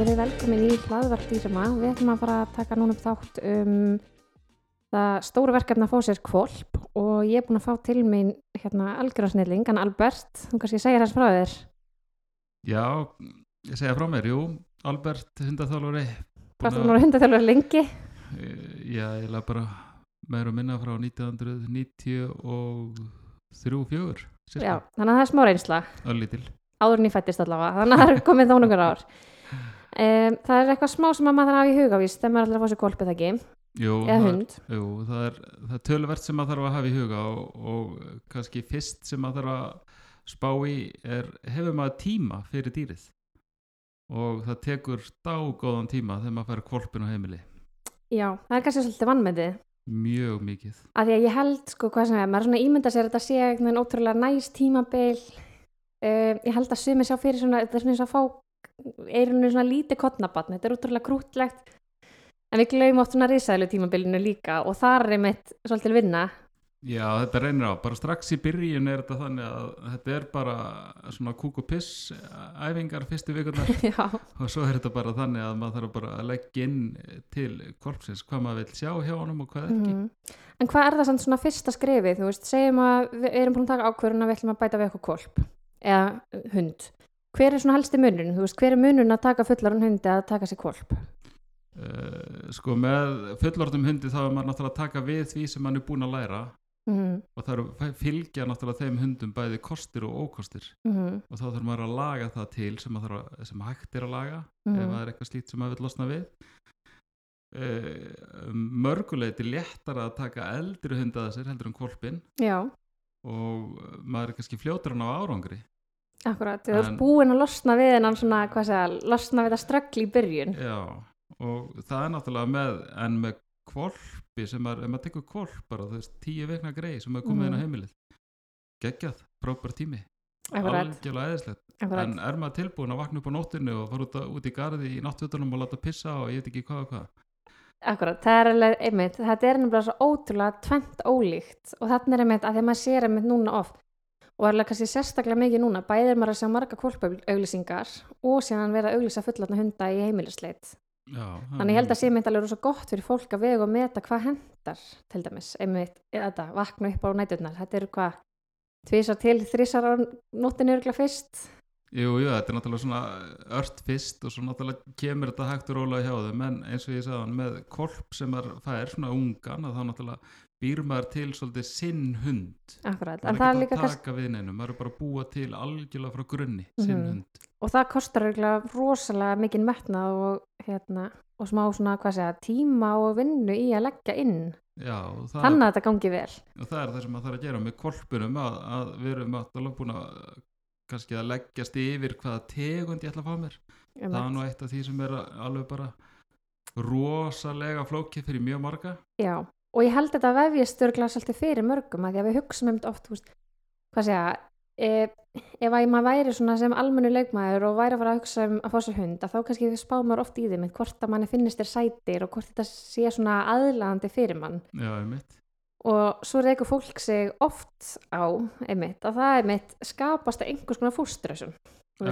og verið velkomin í hlaðvarp dýrama. Við ætlum að fara að taka núna upp þátt um það stóru verkefni að fá sér kvolp og ég er búin að fá til mín hérna algjörðarsnilling, hann Albert, þú kannski segja þess frá þér. Já, ég segja frá mér, jú, Albert hundathálfari. Hvað það núna hundathjálfur lengi? Já, ég laði bara meira og minna frá 1993 og 4, Já, þannig að það er smá reynsla. Öllítil. Áður en ég fættist allavega, þannig að það er komið þónungar ár. Um, það er eitthvað smá sem að maður þarf að hafa í hugavíst þegar maður ætlar að fá sér kvolpið ekki, Jú, eða það, hund. jú, það er, það er tölvert sem maður þarf að hafa í huga og, og kannski fyrst sem maður þarf að spá í er, hefur maður tíma fyrir dýrið og það tekur dágóðan tíma þegar maður fær kvolpin á heimili Já, það er kannski svolítið vannmyndið. mjög mikið Af því að ég held, sko, hvað sem er, maður svona ímynda sér að þetta sé veginn ótrúlega næst tímabil. Um, ég held að sumi sjá fyrir svona, þetta er svona eins að fá eirinu svona lítið kottnabatn, þetta er ótrúlega krútlegt. En við gleymum oft svona risaðilu tímabilinu líka og þar er mitt svolítið vinna. Já, þetta reynir á, bara strax í byrjun er þetta þannig að þetta er bara svona kúk og piss æfingar fyrstu vikurnar Já, og svo er þetta bara þannig að maður þarf bara að leggja inn til korpsins hvað maður vil sjá hjá honum og hvað ekki mhm. En hvað er það samt svona fyrsta skrifið, þú veist, segjum að við erum búin að taka ákvörðun að við ætlum að bæta við eitthvað kolp eða hund. Hver er svona helsti munun, þú veist, hver er munun að taka fullarun hundi að taka sér kolp? uh, sko með fullortum hundi þá er maður náttúrulega að taka við því sem maður er búin að læra. Mm og það eru fylgja náttúrulega þeim hundum bæði kostir og ókostir. -hmm. og þá þarf maður að laga það til sem, að, sem hægt er að laga ef Mhm. það er eitthvað slíkt sem maður vil losna við. Uh, mörguleiti léttar að taka eldri hunda að sér heldur en kvolpin Já, og maður er kannski fljótur hann á árangri akkurat, þú ert búin að losna við hennan svona, hvað segja, losna við það ströggli í byrjun. já, og það er náttúrulega með en með kvolpi sem er, ef maður tekur kvolp bara veist, tíu vekna grei sem er komið inn á Mhm. heimilið. Geggjað, frábær tími. Algjörlega eðislegt en er maður tilbúin að vakna upp á nóttinu og fara út, að, út í garði í náttúrunum og láta pissa og ég veit ekki hvað og hvað? Akkurat, það er alveg, einmitt, þetta er nefnilega svo ótrúlega tvent ólíkt. Og þarna er einmitt að því að maður sér einmitt núna oft og alveg kannski sérstaklega mikið núna, bæðir maður að sjá marga kvolpauglýsingar og síðan vera að auglýsa fullatna hunda í heimilisleit. já, Þannig ég held að sé einmitt alveg rosa gott fyrir fólk að vega og meta hvað hendar til dæmis, einmitt, þetta, vakna upp á næturnar, þetta eru hvað, tvísar til þrísar á nóttinu örgla fyrst. Jú, jú, þetta er náttúrulega svona ört fyrst og svo náttúrulega kemur þetta hægt og rólega hjá þeim en eins og ég sagði hann með kolp sem er fær svona ungan að þá náttúrulega býr maður til svolítið sinn hund Akkurat, en það er ekki líka að taka við neinum, maður er bara að búa til algjörlega frá grunni, sinn Mhm. hund og það kostar örgla rosalega mikinn metnað og hérna, og smá svona, hvað segja, tíma og vinnu í að leggja inn. Já, Þannig að þetta gangi vel. og það er það sem maður þarf að gera með kolpunum að, að við erum náttúrulega búin að kannski að leggjast yfir hvaða tegund ég ætla að fá mér það er nú eitt af því sem er alveg bara rosalega flókið fyrir mjög marga Já, og ég held þetta vefjast örgla svolítið fyrir mörgum að því að við hugsaum um þetta oft, veist, hvað segja, e, ef að maður væri svona sem almennu leikmaður og væri að fara að hugsa um að fá sér hund, að þá kannski spá maður oft í þeim, hvort að manni finnist þér sætir og hvort þetta sé svona aðlaðandi fyrir mann. Já, einmitt Og svo reykur fólk sig oft á, einmitt, að það einmitt skapast að einhvers konar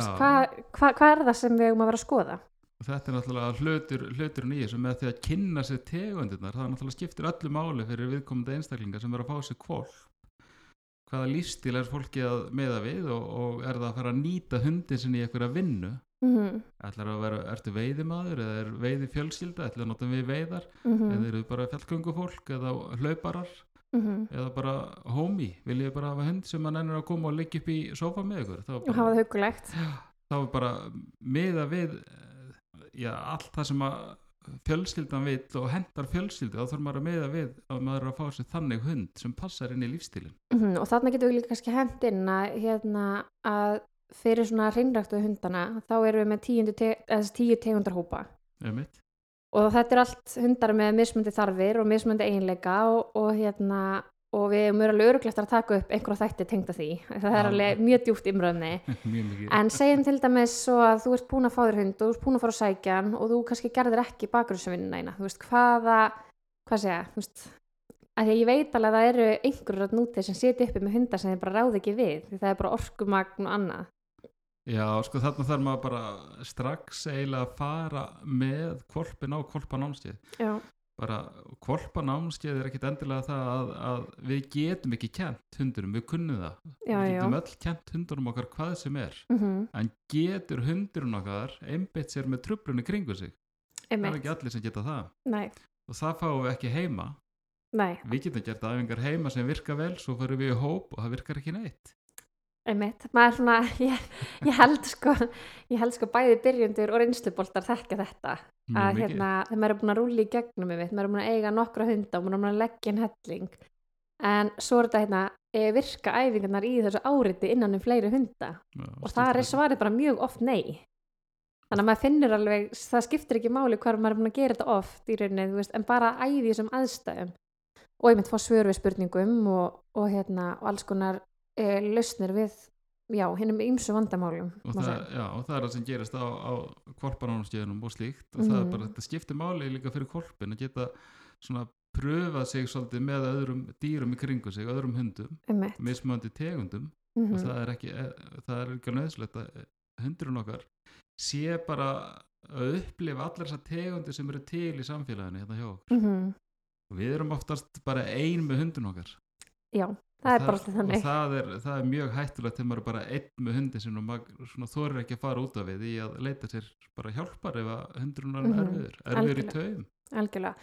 Já. hvað hva, hva er það sem við eigum að vera að skoða? Þetta er náttúrulega hlutur, hluturinn í þessu með því að kynna sér tegundirnar það náttúrulega skiptir öllu máli fyrir viðkomandi einstaklingar sem er að fá sér kvolp hvaða lífstíl er fólki að meða við og, og er það að fara að nýta hundin sinni í einhverja vinnu? Mm ætlar að vera, ertu veiðimaður eða er veiði fjölskylda, ætlar að nota við veiðar? -hmm. eða eru bara fjallgöngufólk eða hlauparar? Mm eða bara homie, vil ég bara hafa hund sem mann ennur að koma og liggja upp í sofa með ykkur? Þá Og bara, er bara miða við já, allt það sem að fjölskyldan vill og hendar fjölskyldu þá þarf maður að miða við að maður er að fá sér þannig hund sem passar inn í lífstílin Mhm, og þarna getum við líka kannski hent inn að, hérna, að fyrir svona hreinræktu hundana þá erum við með tíundu te tíu tegundarhópa Einmitt. og þetta er allt hundar með mismundi þarfir og mismundi eiginleika og, og hérna og við erum alveg öruglegt að taka upp einhverja þætti tengda því. Það er alveg mjög djúpt mjög mikið. En segjum til dæmis svo að þú ert búin að fá þér hund og þú ert búin að fara að sækja hann og þú kannski gerðir ekki bakgrunnsvinnina eina þú veist hvaða hvað segja, þú veist að því að ég veit alveg að það eru einhverjur að núti sem siti uppi með hundar sem þið bara ráði ekki við því það er bara orkumagn og annað. Já, sko þarna þarf maður bara strax eiginlega að fara með kvolpin á kvolpanámskeið. já, Bara kvolpanámskeið er ekkit endilega það að, að við getum ekki kent hundurum, við kunnum það. já, við já getum öll kent hundurum okkar hvað sem er. mm En getur hundurinn okkar einbeitt sér með trublunni kringu sig? Það er einmitt, ekki allir sem geta það. nei, Og það fáum við ekki heima. nei, Við getum gert æfingar heima sem virka vel, svo fyrir við í hóp og það virkar ekki neitt. Einmitt. Maður svona, ég, ég held sko ég held sko bæði byrjundur og reynsluboltar þekka þetta. Mjög að mikið. hérna, þegar maður er búin að rúli í gegnum við, maður er búin að eiga nokkra hunda og búin að leggja inn helling. En svo er þetta hérna e, virka æfingarnar í þessu áriti innan um fleiri hunda. Já, og það er svarið bara mjög oft nei. Þannig að maður finnur alveg það skiptir ekki máli hvar maður er búin að gera þetta oft í rauninni, þú veist, en bara að æði þessum aðstæðum. Og ég mynd fá svör við spurningum og, og hérna og alls konar e, lausnir við já, hinnum ýmsu vandamálum og það, já, og það er það sem gerist á, á kvolpanámskeiðunum og slíkt og það er bara, þetta skiptir máli líka fyrir kvolpin að geta svona pröfað sig svolítið með öðrum dýrum í kringu sig, öðrum hundum, mismöndi tegundum Mhm. og það er ekki, e, það er ekki nöðslegt að e, hundurinn okkar sé bara að upplifa allar þessar tegundir sem eru til í samfélaginu hérna hjá okkur. Mhm. og við erum oftast bara ein með hundun okkar. Já, það er bara alltaf þannig. það er, það er mjög hættulegt þegar maður er bara einn með hundi sin og maður þorir ekki að fara út af við í að leita sér bara hjálpar ef að hundurinn er Mhm, erfiður, erfiður í taum. Algjörlega,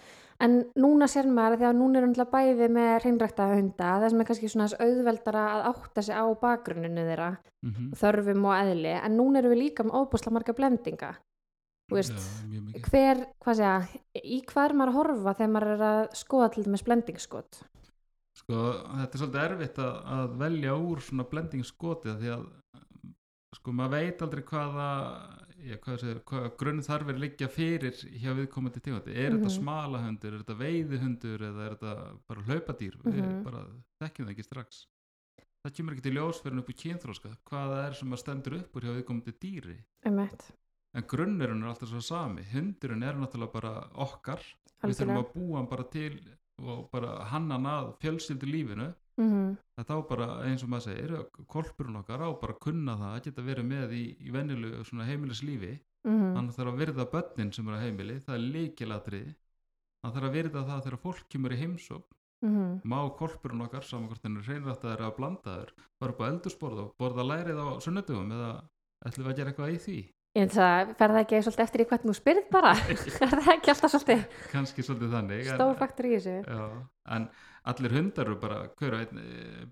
en núna sér maður þegar núna er náttúrulega bæði með hreinrækta hunda það sem er kannski svona þess auðveldara að átta sig á bakgrunninu þeirra mm þörfum og eðli, en núna erum við líka með óbúslega marga blendinga veist, Já, hver, hvað segja í hvað er maður að horfa þegar maður er að skoða til dæmis blendingskot Sko, þetta er svolítið erfitt að, að velja úr svona blendingskoti af því að sko, maður veit aldrei hvaða já, hvað segir, hvaða grunnþarfir liggja fyrir hjá viðkomandi tegundi er þetta Mhm. smalahundur, er þetta veiðihundur eða er þetta bara hlaupadýr? Við Mhm. bara þekkjum það ekki strax. Það kemur ekki til ljós fyrir upp úr kynþróska hvað það er sem að stendur upp úr hjá viðkomandi dýri. Einmitt, en grunnurinn er alltaf svo sami. Hundurinn er náttúrulega bara okkar. Við þurfum algjörlega. að búa hann bara til og bara hanna hann að fjölskyldu lífinu mm þetta á bara eins og maður segir kolpurinn okkar á bara að kunna það að geta verið með í, í svona heimilislífi. -hmm. hann þarf að virða börnin sem eru á heimili það er líkilatrið hann þarf að virða það þegar fólk kemur í heimsók Mm má kolpurinn okkar saman hvort hann er hreinrættaður eða blandaður fara upp á eldursporð og borða lærið á sunnudugum eða ætlum við að gera eitthvað í því Ég finnst það, fer það ekki svolítið eftir í hvernig þú spyrð bara? er það ekki alltaf svolítið svolítið þannig stór faktor í þessu? Já, en allir hundar eru bara, hver og einn,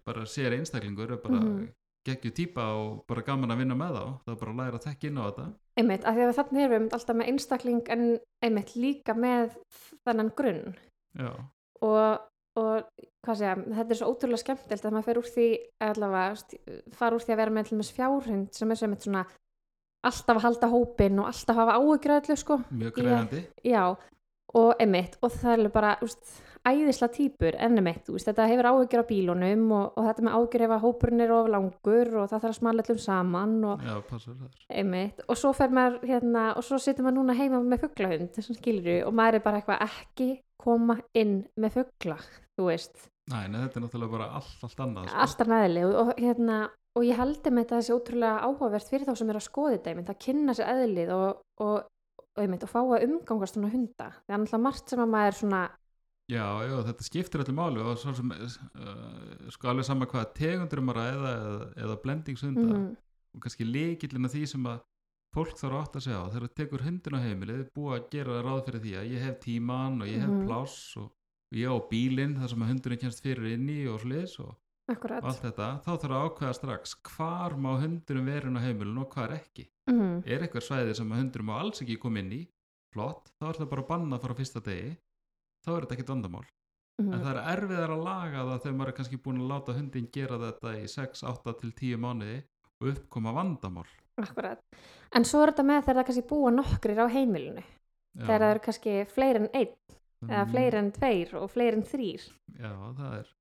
bara sér einstaklingur er bara Mhm. geggju típa og bara gaman að vinna með þá það er bara að læra að tekja inn á þetta Einmitt, af því að þannig erum við alltaf með einstakling en einmitt líka með þennan grunn já, og, og hvað segja, þetta er svo ótrúlega skemmtilt að maður fer úr því allavega, fara úr því að vera með fjárhund sem er sem eitt svona alltaf að halda hópin og alltaf hafa áhyggjur sko, mjög greiðandi já og einmitt, og það er bara úst, æðisla típur en einmitt, úst, þetta hefur áhyggjur á bílunum og, og þetta með áhyggjur ef að hópurinn er of langur og það þarf að smala allum saman og já, passar þar. einmitt, og svo fer maður hérna, og svo situr maður núna heima með fugglahund þessum skilur og maður er bara eitthvað ekki koma inn með fuggla þú veist, Næ, þetta er náttúrulega bara allt, allt annað sko. alltaf næðileg og hérna, og ég held með þetta þessi ótrúlega áhugavert fyrir þá sem er að skoða þetta einmitt, að kynna sér eðlið og, og, og einmitt, og fá að umgangast svona hunda, það er náttúrulega margt sem að maður svona, já, já, þetta skiptir allir máli og svo sem, uh, sko alveg sama hvað tegundur um að ræða eða, eða blendingshunda mm og kannski líkillin að því sem að fólk þarf að átta sig á. Þegar það tekur hundin á heimilið búið að gera ráð fyrir því að ég hef tíman og ég hef Mhm. pláss og og ég á bílinn þar sem að hundurinn kemst fyrir inni og sliðis og akkurat og allt þetta, þá þarf að ákveða strax hvar má hundurinn vera inn á heimilinu og hvar ekki. mm Er eitthvað svæði sem að hundurinn má alls ekki koma inn í, flott, þá er það bara bannað frá fyrsta degi, þá er þetta ekkit vandamál. En -hmm. það er erfiðar að laga það þegar maður er kannski búin að láta hundin gera þetta í 6, 8 til 10 mánuði og uppkoma vandamál. akkurat, en svo er þetta með þegar það kannski búa nokkrir á heimilinu Já, þegar það eru kannski fleiri en einn eða mm, fleiri en tveir og fleiri en þrýr Já, það er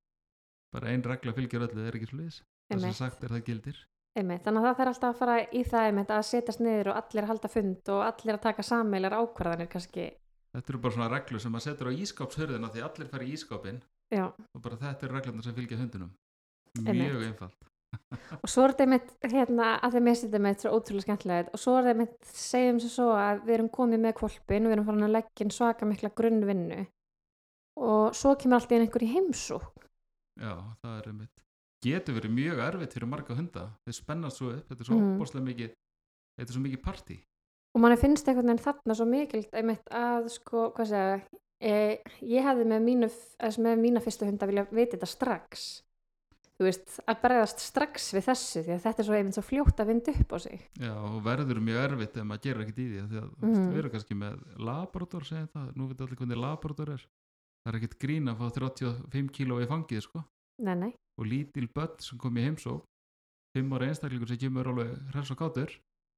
bara ein regla fylgir öllu, það er ekki sliðis. Það sem Einmitt. sagt er það gildir. Einmitt, þannig að það þarf alltaf að fara í það einmitt, að setjast niður og allir að halda fund og allir að taka sameilar ákvarðanir kannski, Þetta eru bara svona reglur sem maður setur á ískápshörðina því allir fara í ískápin já, og bara þetta eru reglurnar sem fylgja hundunum Einmitt. mjög einfalt og svo er þetta mitt hérna, að þeim minnst þetta mitt svo ótrúlega skemmtilegt og svo er þetta mitt, segjum sem svo að við erum komið með kvolpin og við erum farin að leggja svaka mikla grunnvinnu og svo kemur allt í einu einhver í heimsók já, það er einmitt. Getur verið mjög erfitt fyrir marga hunda. Þeir spennast svo upp, þetta er svo mm. mikið þetta er svo mikið partí. Og manni finnst einhvern veginn þarna svo einmitt að sko, hvað segja e, ég hefði með, mínu, með mína fyrstu hunda vilja vita þetta strax. Þú veist, að bregðast strax við þessu því að þetta er svo einmitt svo fljótt að vinda upp á sig. Já, og verður mjög erfitt ef maður gerir ekkert í því því að mm. Við erum kannski með labrador segja það, nú veit allir hvernig labrador er það er ekkert grín að fá 35 kíló í fangið sko. Nei, nei, og lítil börn sem kom í heimsók 5 ára einstaklingur sem kemur alveg hress og kátur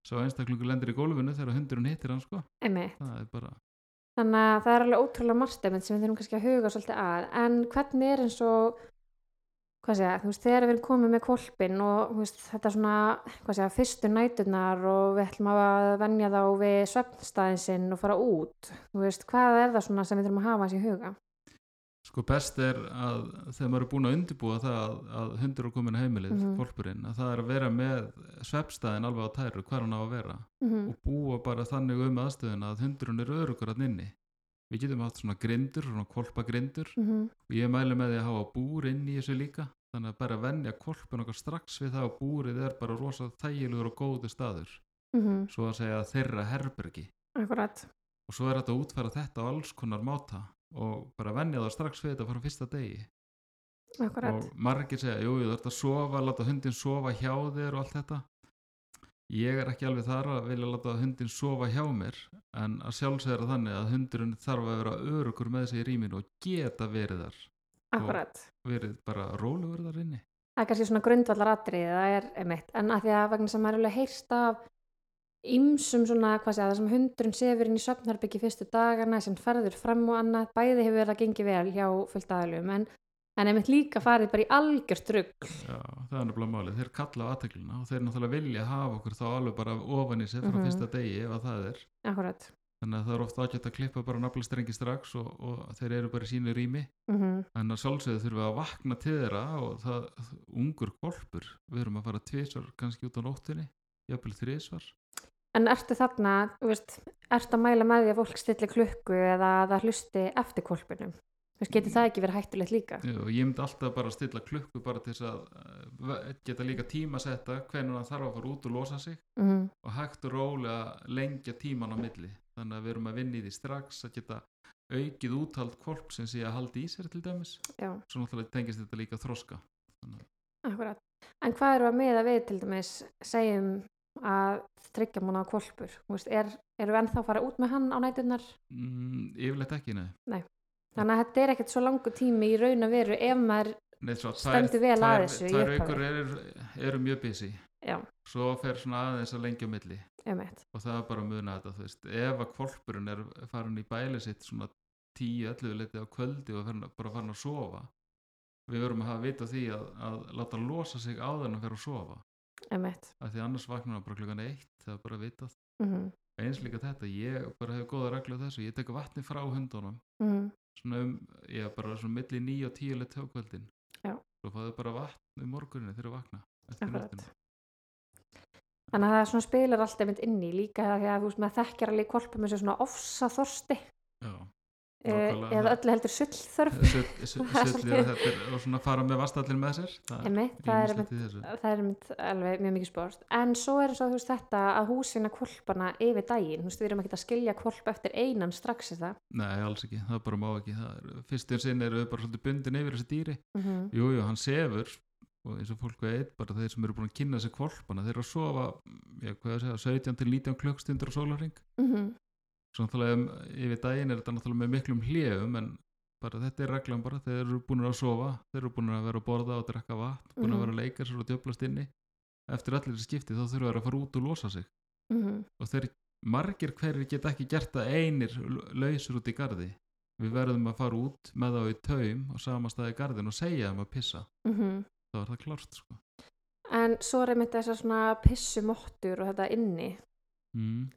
svo einstaklingur lendir í gólfinu þegar hundurinn hittir hann sko. Bara, Þannig að það er alveg ótrúlega margt einmitt sem við þurfum kannski að huga svolítið að. En hvernig er eins og hvað segja, þú veist, þegar við erum komið með kolpin og veist, þetta er svona hvað segja, fyrstu næturnar og við ætlum að venja þá við svefnstæðin sinn og fara út veist, hvað er það svona sem við þurfum að hafa þessi í huga? Sko best er að þegar maður er búin að undirbúa það að, að hundur er komin heimilið, Mhm. mm að það er að vera með svefstæðin alveg á tæru hvar hann á að vera. Mm og búa bara þannig um aðstöðuna að hundurinn er örugur að inni. Við getum haft svona grindur, svona kolpagrindur -hmm. og ég mæli með því að hafa búr inn í þessu líka. Þannig að bara venja kolpun okkar strax við það að búrið er bara rosa þægilegur og góðu staður. Mm svo að segja þeirra herbergi. Akkurat, og svo er þetta að útfæra þetta á alls konar máta og bara venja það strax við þetta frá fyrsta degi. Akkurat. Og margir segja, jú, þú ert að sofa láta hundin sofa hjá þér og allt þetta. Ég er ekki alveg þar að vilja láta hundin sofa hjá mér en að sjálfsögða þannig að hundurinn þarf að vera örugur með sig í rýminu og geta verið þar. Akkurat. Verið bara rólegur þar inni. Það er kannski svona grundvallar er einmitt, en að því að vegna sem maður er alveg heyrst af ýmsum svona, hvað segja, það sem hundurinn sefur inn í söfnarbyggi fyrstu dagana sem ferður fram og annað, bæði hefur verið að gengi vel hjá fullt aðalum, en, en einmitt líka farið bara í algjört rugg. Já, það er nefnilega málið, þeir kalla á aðteklina og þeir náttúrulega vilja hafa okkur þá alveg bara ofan í sig frá Mhm. fyrsta degi ef að það er Akkurat. þannig að það er ofta ágætt að klippa bara naflastrengi strax og, og þeir eru bara í sínu rými Mm en að sjálfsögðu þurfum við að vakna til þeirra og það, ungur kolpur við erum að fara tvisvar kannski út á nóttinni jafnvel þrísvar En ertu þarna, þú veist, ertu að mæla með því að fólk stilli klukku eða að það hlusti eftir veist, getur það ekki verið hættulegt líka? og ég myndi alltaf bara að stilla klukku bara til þess að eh, geta líka tímasetta hvernig hann þarf að fara út og losa sig. Mm og hægt og rólega lengja tíman á milli. Þannig að við erum að vinna í því strax að geta aukið úthald kolp sem sé að halda í sér til dæmis. Já, svo náttúrulega tengist þetta líka þroska. Akkurat. En hvað eru að miða við til dæmis, segjum að tryggja múna á kolpur? Þú veist, er, eru við ennþá að fara út með hann á nætunar? mm, yfirleitt ekki, nei Þannig að þetta er ekkert svo langu tími í raun að veru ef maður, Nei, svo, Stendur vel að þessu upphafi. vikur eru, eru mjög busy já, svo fer svona aðeins að lengja á milli og það er bara að muna þetta þú veist, ef að kvolpurinn er farin í bæli sitt svona 10-11 leiti á kvöldi og er að- bara farin að sofa við verum að hafa vita því að, að láta losa sig áður en að fer að sofa. Af því annars vaknar hann bara klukkan eitt það er bara vitað. Mm eins líka þetta, ég bara hef góða reglu á þessu. Ég tek vatni frá hundunum. -hmm. svona um, ég bara svona milli 9 og 10 leiti á kvöldin Já. svo fáðu bara vatn um morguninu þegar þú vakna Þannig að það svona spilar allt einmitt inn í líka að þú veist maður þekkjar alveg í kolpum eins og svona ofsa þorsti Já, nákvæmlega. eða öllu heldur sullþörf. Sull- er- og svona fara með vastallin með sér það Einmitt, það er er einmitt alveg mjög mikið spórst en svo er svo veist þetta að húsina kolpana yfir daginn, þú veist við erum ekki að skilja kolp eftir einan strax er það Nei, alls ekki, það bara má ekki það er, fyrst og sinn eru við bara svolítið bundin yfir þessi dýri mm -hmm. Jú, hann sefur og eins og fólk veit, bara þeir sem eru búin að kynna sig kvolpana, þeir eru að sofa já, hvað ég að segja, 17 til 19 klukkstundur á sólarring Mm svo náttúrulega um, yfir daginn er þetta náttúrulega með miklum hljefum en bara þetta er reglan bara, þeir eru búin að sofa þeir eru búin að vera að borða og drekka vatn búin Mhm. að vera að leika sér og djöflast inni. Eftir allir skipti þá þurfa þeir að fara út og losa sig. -hmm. og þeir margir hverjir geta ekki gert það einir lausur út í gardi við verðum að fara út með þá í taum á sama staði í gardin og segja þeim að pissa. Mm þá er það klárt sko. En svo er einmitt þessar svona pissumottur og þetta inni. Mm.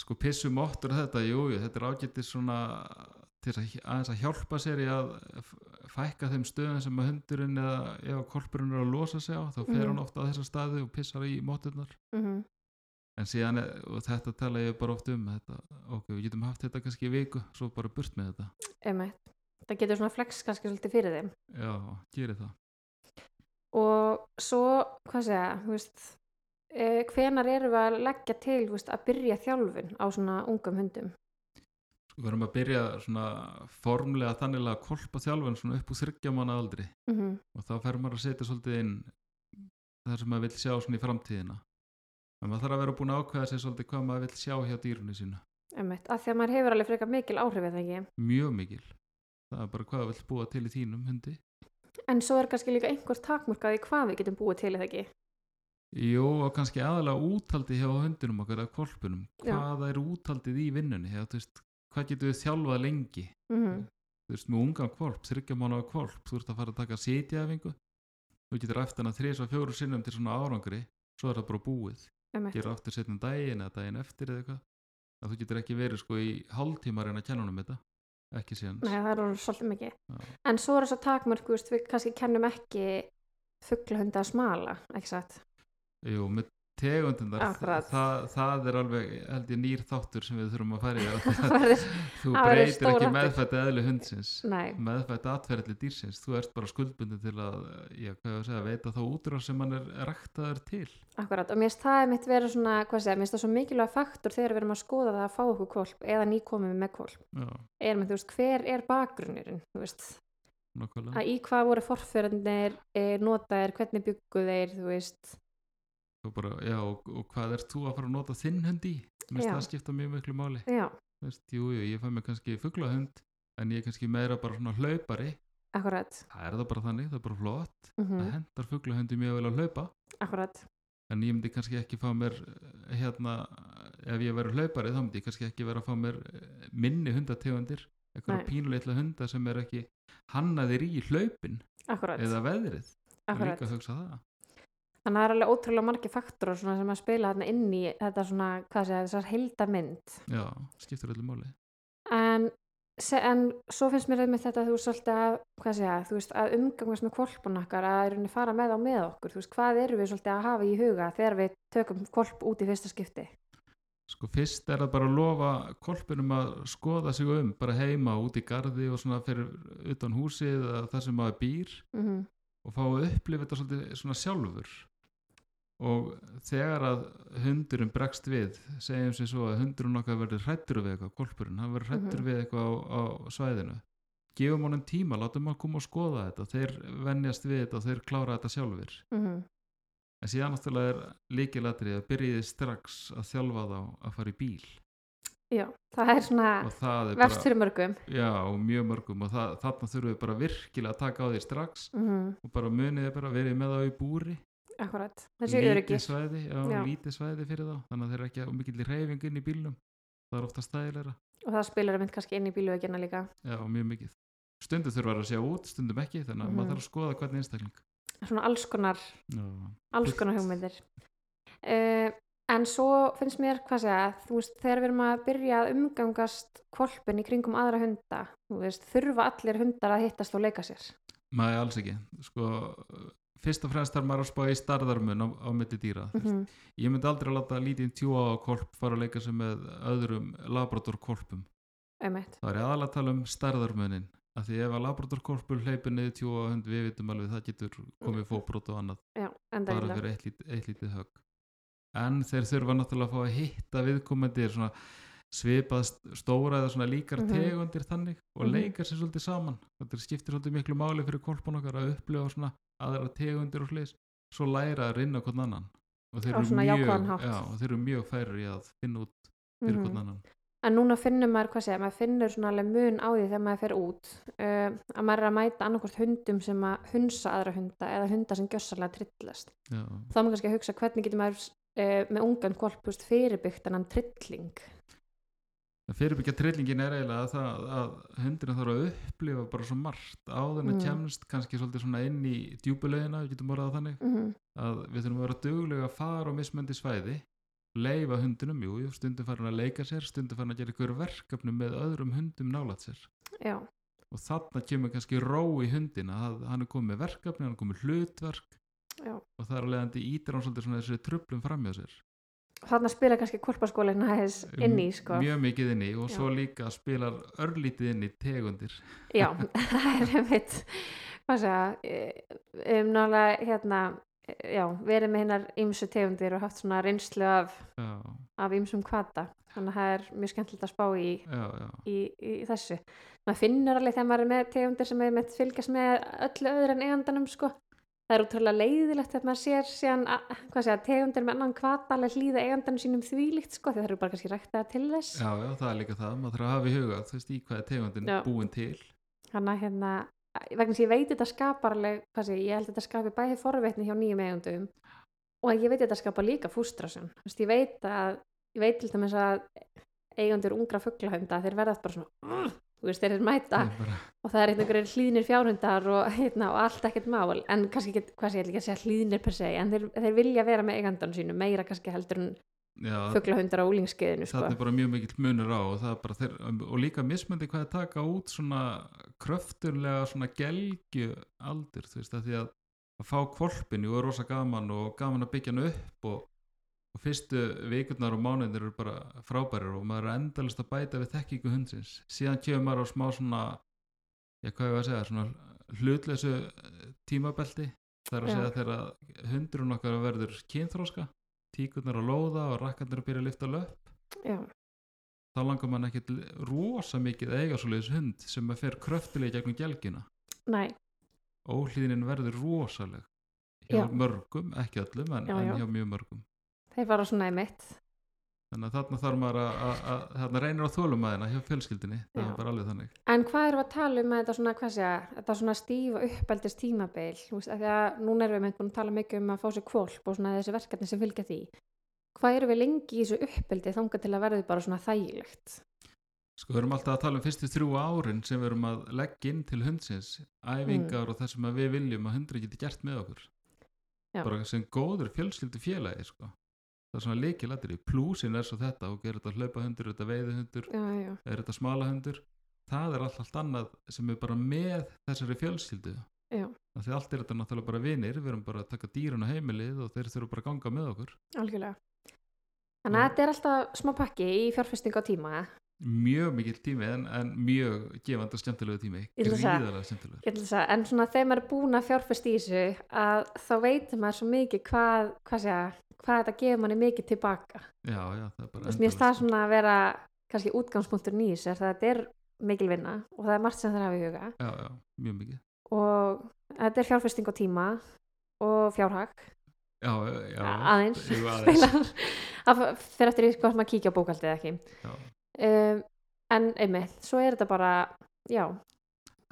Sko pissu mottur og þetta, jú, jú, þetta er ágætið svona til að að hjálpa sér í að fækka þeim stöðum sem að hundurinn eða ef að kolpurinn er að losa sig á þá fer Mhm. hann ofta á þessa staði og pissar í móturnar mhm, en síðan, og þetta tala ég bara oft um þetta, ok, við getum haft þetta kannski í viku, svo bara burt með þetta einmitt. Það getur svona flex kannski svolítið fyrir þeim. já, gerir það Og svo, hvað segja, þú veist, eh, hvenar erum við að leggja til, veist, að byrja þjálfun á svona ungum hundum? sko, við erum að byrja svona formlega þannig að kolpa þjálfun svona upp úr þryggja mánu aldri Mm og þá fer maður að setja svolítið inn það sem maður vill sjá svona í framtíðina en maður þarf að vera búin að ákveða sér svolítið hvað maður vill sjá hjá dýrunni sínu Einmitt, af því að maður hefur alveg frekar mikil áhrif eða ekki. mjög mikil það er bara hvað vill búa til í þínum hundi En svo er kannski líka einhver takmörkaði hvað við getum búið til eða ekki. Jú, og kannski aðalega útaldi hjá hundinum okkar eða kvolpunum Já. hvað er útaldið í vinnunni? Hjá, veist, hvað getur við þjálfað lengi? Mm þú veist, með ungan kvolp, þryggja mánu á kvolp þú ert að fara að taka sitjaæfingu. Þú getur eftir hana þrís og fjóru sinnum til svona árangri, svo er það bara búið. Gera aftur setjum daginn eða daginn eftir eða eitthvað. Að þú getur ekki verið sko í hálftíma að reyna að kenna honum þetta. Ekki síðan. Nei það er svolítið mikið. Já. En svo er þess að takmörk, við kannski kennum ekki fugglahunda að smala, ekki satt? Jú, með tegundindar það, það er alveg held ég nýr þáttur sem við þurfum að fara í. Þú breytir ekki meðfætt eðli hundsins. Meðfætt atferðli dýrsins. Þú ert bara skuldbundin til að ég segja, veita þá útrás sem hann er ræktaður til. Akkurat. Og mér finnst það mitt vera svona, hvað segja, mér finnst það svo mikilvæg faktur þegar við erum að skoða það að fá okkur kvolp eða nýkomið með kvolp. já, Er með, þú veist, hver er bakgrunnurinn, þú veist, nokkvæmlega að í hvað voru forfyrðanir, e, notaðir, hvernig byggu þeir, þú veist, og, bara, já, og, og hvað ert þú að fara að nota þinn hund í? Mér finnst það skipta mjög miklu máli. Já, Þú veist, jú, jú, ég fæ mig kannski fuglahund en ég er kannski meira bara svona hlaupari. Akkurat, það er það bara þannig, það er bara flott. Mm það hendar fuglahundi mjög vel að hlaupa. Akkurat, en ég myndi kannski ekki fá mér eh, hérna, ef ég verður hlaupari þá myndi ég kannski ekki vera að fá mér eh, minni hundategundir, eitthvað pínuleitla hunda sem er ekki hannaðir í hlaupin akkurat, eða veðrið, Það er akkurat. líka að hugsa það Þannig að það er alveg ótrúlega margir faktorar svona sem að spila þarna inn í þetta svona, hvað segja, þessar heildamynd. já, skiptir öllu máli En, en svo finnst mér einmitt þetta, þú veist, svolítið að, hvað segja, þú veist, að umgangast með kvolpun okkar, að í rauninni fara með á með okkur, þú veist, hvað erum við svolítið að hafa í huga þegar við tökum kvolp út í fyrsta skipti? sko fyrst er það bara að lofa kolpinum að skoða sig um bara heima út í gardi og svona fyrir utan húsið eða það sem maður býr Mm og fá að upplifa þetta svolítið svona sjálfur og þegar að hundurinn bregst við segjum sem svo að hundurinn okkar verður hrættur við eitthvað, kolpurinn, hann verður hrættur Mhm. við eitthvað á, á svæðinu gefum honum tíma, látum hann koma og skoða þetta þeir venjast við þetta og þeir klára þetta sjálfur -hmm. en síðan náttúrulega er líkilatri að byrjiði strax að þjálfa þá að fara í bíl Já, það er svona er verst fyrir mörgum. já, og mjög mörgum og það, þarna þurfum við bara virkilega að taka á því strax Mm og bara muniði bara verið með þá í búri Akkurat, þessi lítið öryggir. svæði, já, Já. lítið svæði fyrir þá. Þannig að þeir eru ekki á mikill reyfing inn í bílnum. Það er ofta stæðilegra Og það spilar einmitt kannski inn í bíluveikina líka. já, mjög mikið. Stundum þurfa að sjá út, stundum ekki þannig að Mhm. maður þarf að skoða hvernig einstakling. Svona alls konar já, alls konar hugmyndir. Uh, en svo finnst mér hvað segja, þú veist, þegar við erum að byrja að umgangast kvolpin í kringum aðra hunda, þú veist, þurfa allir hundar að hittast og leika sér? Maður alls ekki. Sko, fyrst og fremst þarf maður að spá í starðarmun á, á milli dýra mm mm ég myndi aldrei láta lítið tjúa á kolp fara að leika sig með öðrum labrador kolpum einmitt, það er aðalega að tala um starðarmunin af því ef að labrador kolpur hleypur niður tjúa hund við vitum alveg það getur komið fóbrót og annað. Já, bara fyrir eitt, eitt lítið högg. En þeir þurfa náttúrulega að fá að hitta viðkomandi svona svipað st- stóra eða svona líkar Mhm. tegundir þannig og Mhm. leika sér svolítið saman. Þetta skiptir svolítið miklu máli fyrir kolpun okkar að upplifa svona aðra tegundir og slis svo læra að rinna hvern annan. Og þeir mjög, já, og þeir eru mjög færir í að finna út fyrir Mhm. hvern annan. En núna finnur maður, hvað segja, maður finnur svona alveg mun á því þegar maður fer út uh, að maður er að mæta annarkvort hundum sem að hunsa aðra hunda eða hunda sem gjössalega trillast. Já, þá maður kannski að hugsa hvernig getur maður uh, með ungan veist, fyrirbyggt en hann trilling fyrirbyggja trillingin er eiginlega að það að hundurinn þarf að upplifa bara svo margt. En að Mm. kemst kannski svolítið svona inn í djúpulegina, við getum orðað þannig mm að við þurfum að vera duglega að fara á mismöndi svæði leifa hundunum, jú, stundum farin að leika sér stundum farin að gera ykkur verkefnum með öðrum hundum nálat sér. Já, og þarna kemur kannski ró í hundin að hann er komið með verkefni, hann er komið hlutverk Já. og það er alveg andi ítir hann svolítið svona þessi trublum framjá sér Þarna spila kannski kvolpaskólinn aðeins inn í sko. mjög mikið inn í og Já. svo líka spilar örlítið inn í tegundir. Já, það er einmitt hvað segja um nálega hérna eh, já, verið með hinnar ymsu tegundir og haft svona reynslu af, já, af ymsum kvata þannig að það er mjög skemmtilegt að spá í, já, já, í, í þessu. Maður finnur alveg þegar maður er með tegundir sem er með fylgjast með öllu öðru en eigandanum sko það er útrúlega leiðilegt þegar maður sér síðan, að- hvað segja, tegundir með annan kvata alveg hlýða eigandanum sínum þvílíkt sko því það eru bara kannski ræktaða til þess já, já, það er líka það maður þarf að hafa í huga, þú veist, í hvað er tegundin Já. búin til Þannig að hérna, vegna að ég veit þetta skapar alveg, hvað sé, ég, held að þetta skapi bæði forveitni hjá nýjum eigundum og ég veit þetta skapar líka fústrasun. Þú veist, ég veit að, ég veit til dæmis að eigundur ungra fuglahunda, þeir verða bara svona, þú veist, þeir eru mæta bara, og það er einhverjir hlýðnir fjárhundar og, hérna, og allt ekkert mál, en kannski ekki, hvað sé, ég ekki að segja hlýðnir per se, en þeir, þeir vilja vera með eigandanum sínu, meira kannski heldur en já, fuglahundar á úlingskeiðinu, sko. það er bara mjög mikill munur á og, þeir, og líka mismöndi hvað er taka út svona kröfturlega svona gelgju aldur þú veist að því að að fá kvolpin jú er rosa gaman og gaman að byggja hann upp og fyrstu vikurnar og mánuðir eru bara frábærir og maður er endalist að bæta við þekkingu hundsins. Síðan kemur maður á smá svona já hvað ég var að segja svona hlutleysu eh, tímabelti. Það er að Já. segja þegar hundurinn okkar verður kynþróska tíkurnar að lóða og rakkarnir að byrja að lyfta löp Já, þá langar mann ekkit rosa mikið eiga svoleiðis hund sem fer kröftilega gegnum gelgina. Næ, óhlýðinin verður rosaleg. Hjá Já. mörgum, ekki öllum en, Já, já. en hjá mjög mörgum þeir fara svona í mitt. þannig að þarna þarf maður að, að, að þarna reynir á þólumæðina hjá fjölskyldinni það er bara alveg þannig En hvað erum við að tala um með þetta svona, hvað segja, þetta svona stífa uppeldist því að núna erum við mynd búin að tala mikið um að fá sér kvolp og svona þessi verkefni sem fylgja því. Hvað erum við lengi í þessu uppeldi þangað til að verði bara svona þægilegt? sko við erum alltaf að tala um fyrstu þrjú árin sem við erum að leggja inn til hundsins æfingar og það sem að við viljum að hundri geti gert með okkur Já. bara sem góður fjölskyldu félagi sko. Það er svona leikilættir plúsin er svo þetta og er þetta hlaupa hundur, er þetta veiði hundur Já, já, er þetta smala hundur það er allt, allt annað sem er bara með þessari fjölskyldu. Já, Af því allt er þetta náttúrulega bara vinir við erum bara að taka dýrun á heimilið og þeir þurfa bara að ganga með okkur. Algjörlega. Þannig að þetta er alltaf smá pakki í fjárfesting á tíma. mjög mikill tími en, en mjög gefandi og skemmtilegu tími. Að gríðarlega að segja, en svona þegar maður er búin að fjárfesta í þessu, að þá veitir maður svo mikið hvað, hvað segja, hvað þetta gefur manni mikið tilbaka. já, já, það er bara veist, mér það endalaust. svona að vera kannski útgangspunktur nýs er það að þetta er mikil vinna og það er margt sem það hafa í huga. Já, já, mjög mikið. Og þetta er fjárfesting á tíma og fjárhag. Já, já, aðeins, það fyrir eftir því hvort maður kíkja á bókaldið ekki. Um, en einmitt, svo er þetta bara já,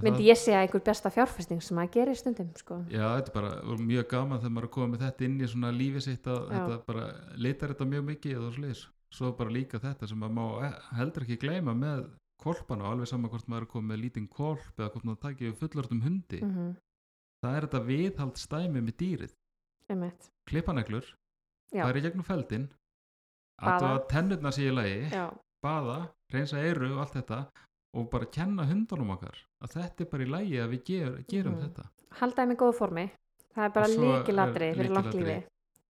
myndi Það- ég segja einhver besta fjárfesting sem maður gerir stundum sko. Já, þetta er bara mjög gaman þegar maður er komið með þetta inn í svona lífið sitt að þetta bara leitar þetta mjög mikið og sliðis. Svo bara líka þetta sem maður má e- heldur ekki gleyma með kolpana og alveg saman hvort maður er komið með lítinn kolp eða hvort maður takið við fullortum hundi. mm Það er þetta viðhald stæmi með dýrið. Klippaneglur, það er í gegnum feldin, að tennurna sé í lagi, baða, reynsa eyru og allt þetta og bara kenna hundunum okkar að þetta er bara í lagi að við ger, gerum Mhm. þetta. halda þeim í góðu formi. Það er bara líkilatri fyrir langt lífi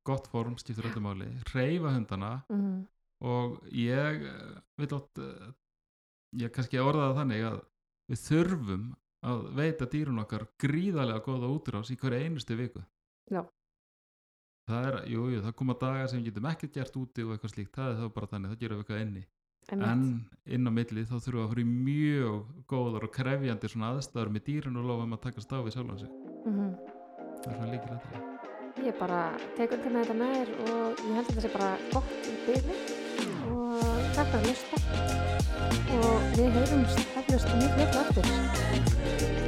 Gott form skiptur öllu máli, reyfa hundana mm og ég eh, vil átt eh, ég kannski orða það þannig að við þurfum að veita dýrun okkar gríðarlega góða útrás í hverju einustu viku. Já. það er, jú, jú, það koma dagar sem við getum ekkert gert úti og eitthvað slíkt, það er þá bara þannig, það gerum við eitthvað inni en inn á milli þá þurfum við að fyrir mjög góðar og krefjandi svona aðstæður með dýrun og lofum að takast á við sjálfan sig. Mm það er svona líkilega ég bara tek undir með þetta með þér og ég held að þetta sé bara gott í byrði og takk fyrir að hlusta. Og við heyrumst eflust mjög fljótt aftur